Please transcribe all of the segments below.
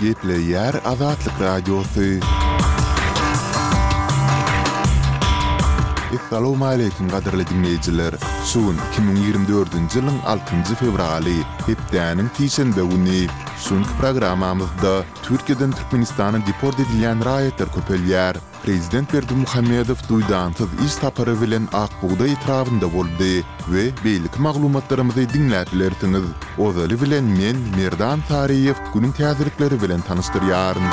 Gepleýär Azatlyk Radiosy. Assalamualeýkum gadyrly diňleýjiler. Şu gün 2024-nji ýylyň 6-njy fewraly, hepdäniň sişenbe güni. Şu günki programmamyzda Türkiýeden Türkmenistana deport edilýän raýatlar köpelýär. Prezident Berdimuhamedow duýdansyz iş sapary bilen Ak bugdaý etrabynda boldy we beýleki maglumatlarymyzy diňläp bilersiňiz. Ozaly bilen men, Merdan Saryýew, günüň täzelikleri bilen tanyşdyrýaryn.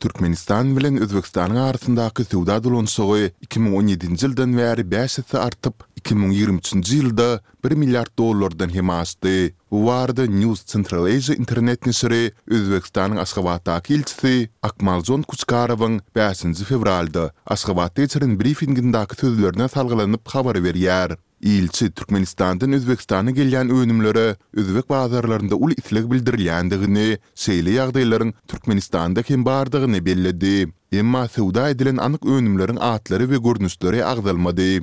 Türkmenistan bilen Özbegistanyň arasyndaky söwda dolanyşygy iki müň on ýedinji ýyldan bäri bäş esse artyp, iki müň ýigrimi üçünji ýylda bir milliard dollardan hem aşdy. Bu barada News Central Asia internet neşiri Özbegistanyň Aşgabatdaky ilçisi Akmaljon Kuçkarowyň bäşinji fewralda Aşgabatda geçiren brifingindäki sözlerine salgylanyp habar berýär. Ilçi Türkmenistandan Özbegistana gelýän önümlere özbek bazarlarynda uly isleg bildirilýändigini, şeýle ýagdaýlaryň Türkmenistanda hem bardygyny belledi. Emma söwda edilen anyk önümleriň atlary we görnüşleri agzalmady.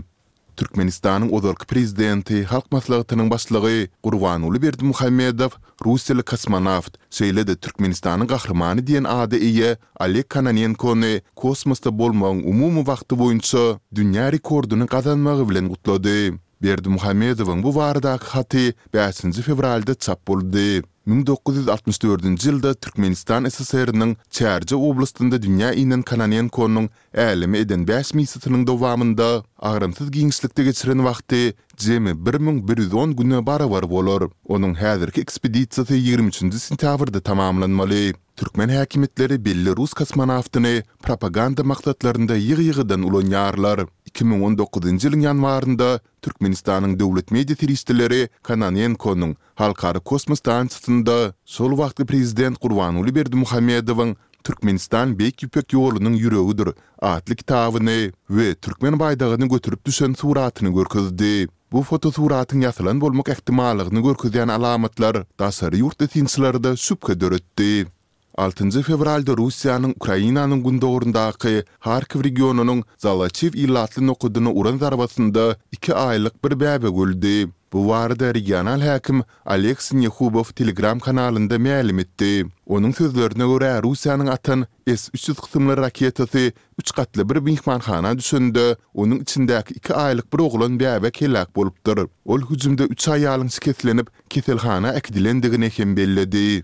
Türkmenistanyň ozalky Prezidenti, Halk Maslahatynyň Başlygy Gurbanguly Berdimuhamedow russiýaly kosmonawt, şeýle-de Türkmenistanyň Gahrymany diýen ada eýe Oleg Kononenkony kosmosda bolmagyň umumy wagty boýunça dünýä rekordyny gazanmagy bilen gutlady. Berdimuhamedowyň bu baradaky haty bäşinji fewralda çap boldy. Müň dokuz ýüz altmyş dördünji ýylda Türkmenistan SSR-niň Çärje oblastynda dünýä inen Kononenkonyň Äleme eden bäş missiýasynyň dowamynda agramsyz giňişlikde geçiren wagty jemi bir müň bir ýüz on güne barabar bolar. Onuň häzirki ekspedisiýasy ýigrimi üçünji sentýabrda tamamlanmaly. Türkmen häkimiýetleri belli rus kosmonawtyny propaganda maksatlarynda ýygy-ýygydan ulanýarlar. Iki müň on dokuzynjy ýylyň ýanwarynda Türkmenistanyň döwlet media serişdeleri Kononenkonyň Halkara kosmos stansiýasynda şol wagtky prezident Gurbanguly Berdimuhamedowyň Türkmenistan Beýik Ýüpek ýolunyň ýüregidir atly kitabyny we türkmen baýdagyny göterip düşen suratyny görkezdi. Bu fotosuratyň ýasalan bolmak ähtimallygyny görkezýän alamatlar daşary ýurtly synçylarda şübhe döretdi. Altynjy fewralda Russiýanyň Ukrainanyň gündogaryndaky Harkiw regionynyň Zalaçiw ilatly nokadyna uran zarbasynda iki aýlyk bir bäbek öldi. Bu barada regional häkim Oleg Sinehubow Telegram kanalynda mälim etdi. Onuň sözlerine görä, Russiýanyň atan S üç ýüz kysymly raketasy üç gatly bir myhmanhana düşende, onuň içindäki iki aýlyk bir oglan bäbek heläk bolupdyr. Ol hüjümde üç aýalyň şikeslenip, keselhana äkidilendigini hem belledi.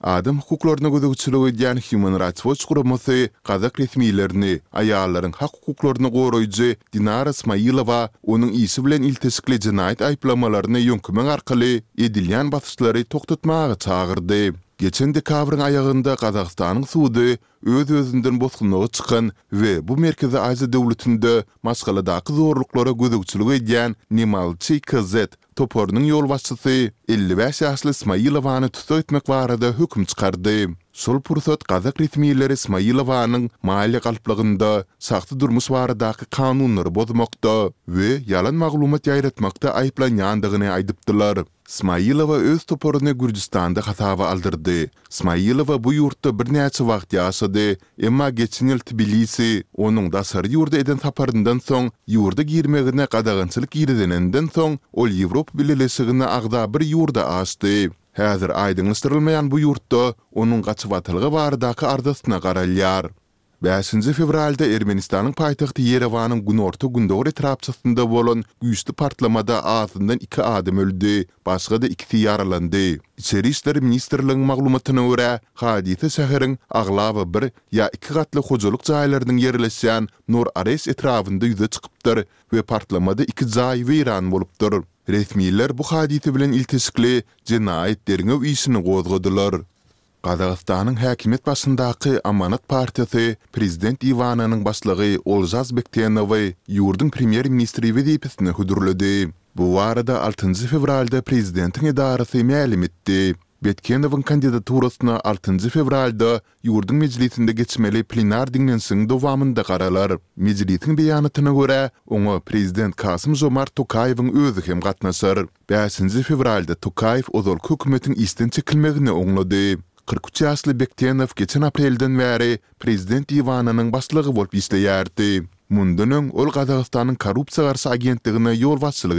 Adam hukuklaryna gözegçilik edýän Human Rights Watch guramasy gazak resmilerini aýallaryň hak-hukuklaryny goraýjy Dinara Smailowa onuň işi bilen ilteşikli jenaýat aýyplamalaryny ýöňkemek arkaly edilýän basyşlary togtatmaga çagyrdy. Geçen dekabryň aýagynda Gazagystanyň sudy öz-özünden bosgunlyga çykan we bu Merkezi Aziýa döwletinde maşgaladaky zorluklara gözegçilik edýän Nemalçy KZ toparynyň ýolbaşçysy elli bäş ýaşly Smailovany tussag etmek barada höküm çykardy. Şol pursat gazak resmileri Smailovanyň maliýe galplygynda, şahsy durmuş baradaky kanunlary bozmakda we ýalan maglumat ýaýratmakda aýyplanýandygyny aýdypdylar. Smailowa öz toparyny Gürjüstanda hasaba aldyrdy. Smailowa bu ýurtda birnäçe wagt ýaşady, emma geçen ýyl Tbilisi onuň daşary ýurda eden saparyndan soň ýurda girmegine gadagançylyk girizilenden soň, ol Ýewropa Bileleşigine agza bir ýurda aşdy. Häzir aýdyňlaşdyrylmaýan bu ýurtda onuň gaçybatalga baradaky arzasyna garalýar. Bäşinji fewralda Ermenistanyň paýtagty Ýerewanyň günorta-gündogar etrapçasynda bolan güýçli partlamada azyndan iki adam öldi, başga-da ikisi ýaralandy. Içeri işler ministrligiň maglumatyna görä, hadysa şäheriň aglaba bir ýa iki gatly hojalyk jaýlarynyň ýerleşýän Nor-Areş etrabynda ýüze çykypdyr we partlamada iki jaý weýran bolupdyr. Resmiler bu hadysa bilen ilteşikli jenaýat derňew işini gozgadylar. Gazagystanyň häkimiýet başyndaky Amanat partiýasy prezident Iwanynyň başlygy Olžaz Bektenowy ýurduň premýer-ministri wezipesine hödürledi. Bu barada altynjy fewralda prezidentiň edarasy mälim etdi. Betkenowyň kandidaturasyna altynjy fewralda ýurduň mejlisinde geçmeli plenar diňlenişigiň dowamynda garalar. Mejlisiň beýanatyna görä, oňa prezident Kasym-Žomart Tokaýewiň özi hem gatnaşar. Bäşinji fewralda Tokaýew ozalky hökümetiň işden çekilmegini oňlady. Kyrk üç ýaşly Bektenow geçen aprelden bäri prezident diwanynyň başlygy bolup işleýärdi. Mundan öň, ol Gazagystanyň korrupsiýa garşy agentligine ýolbaşçylyk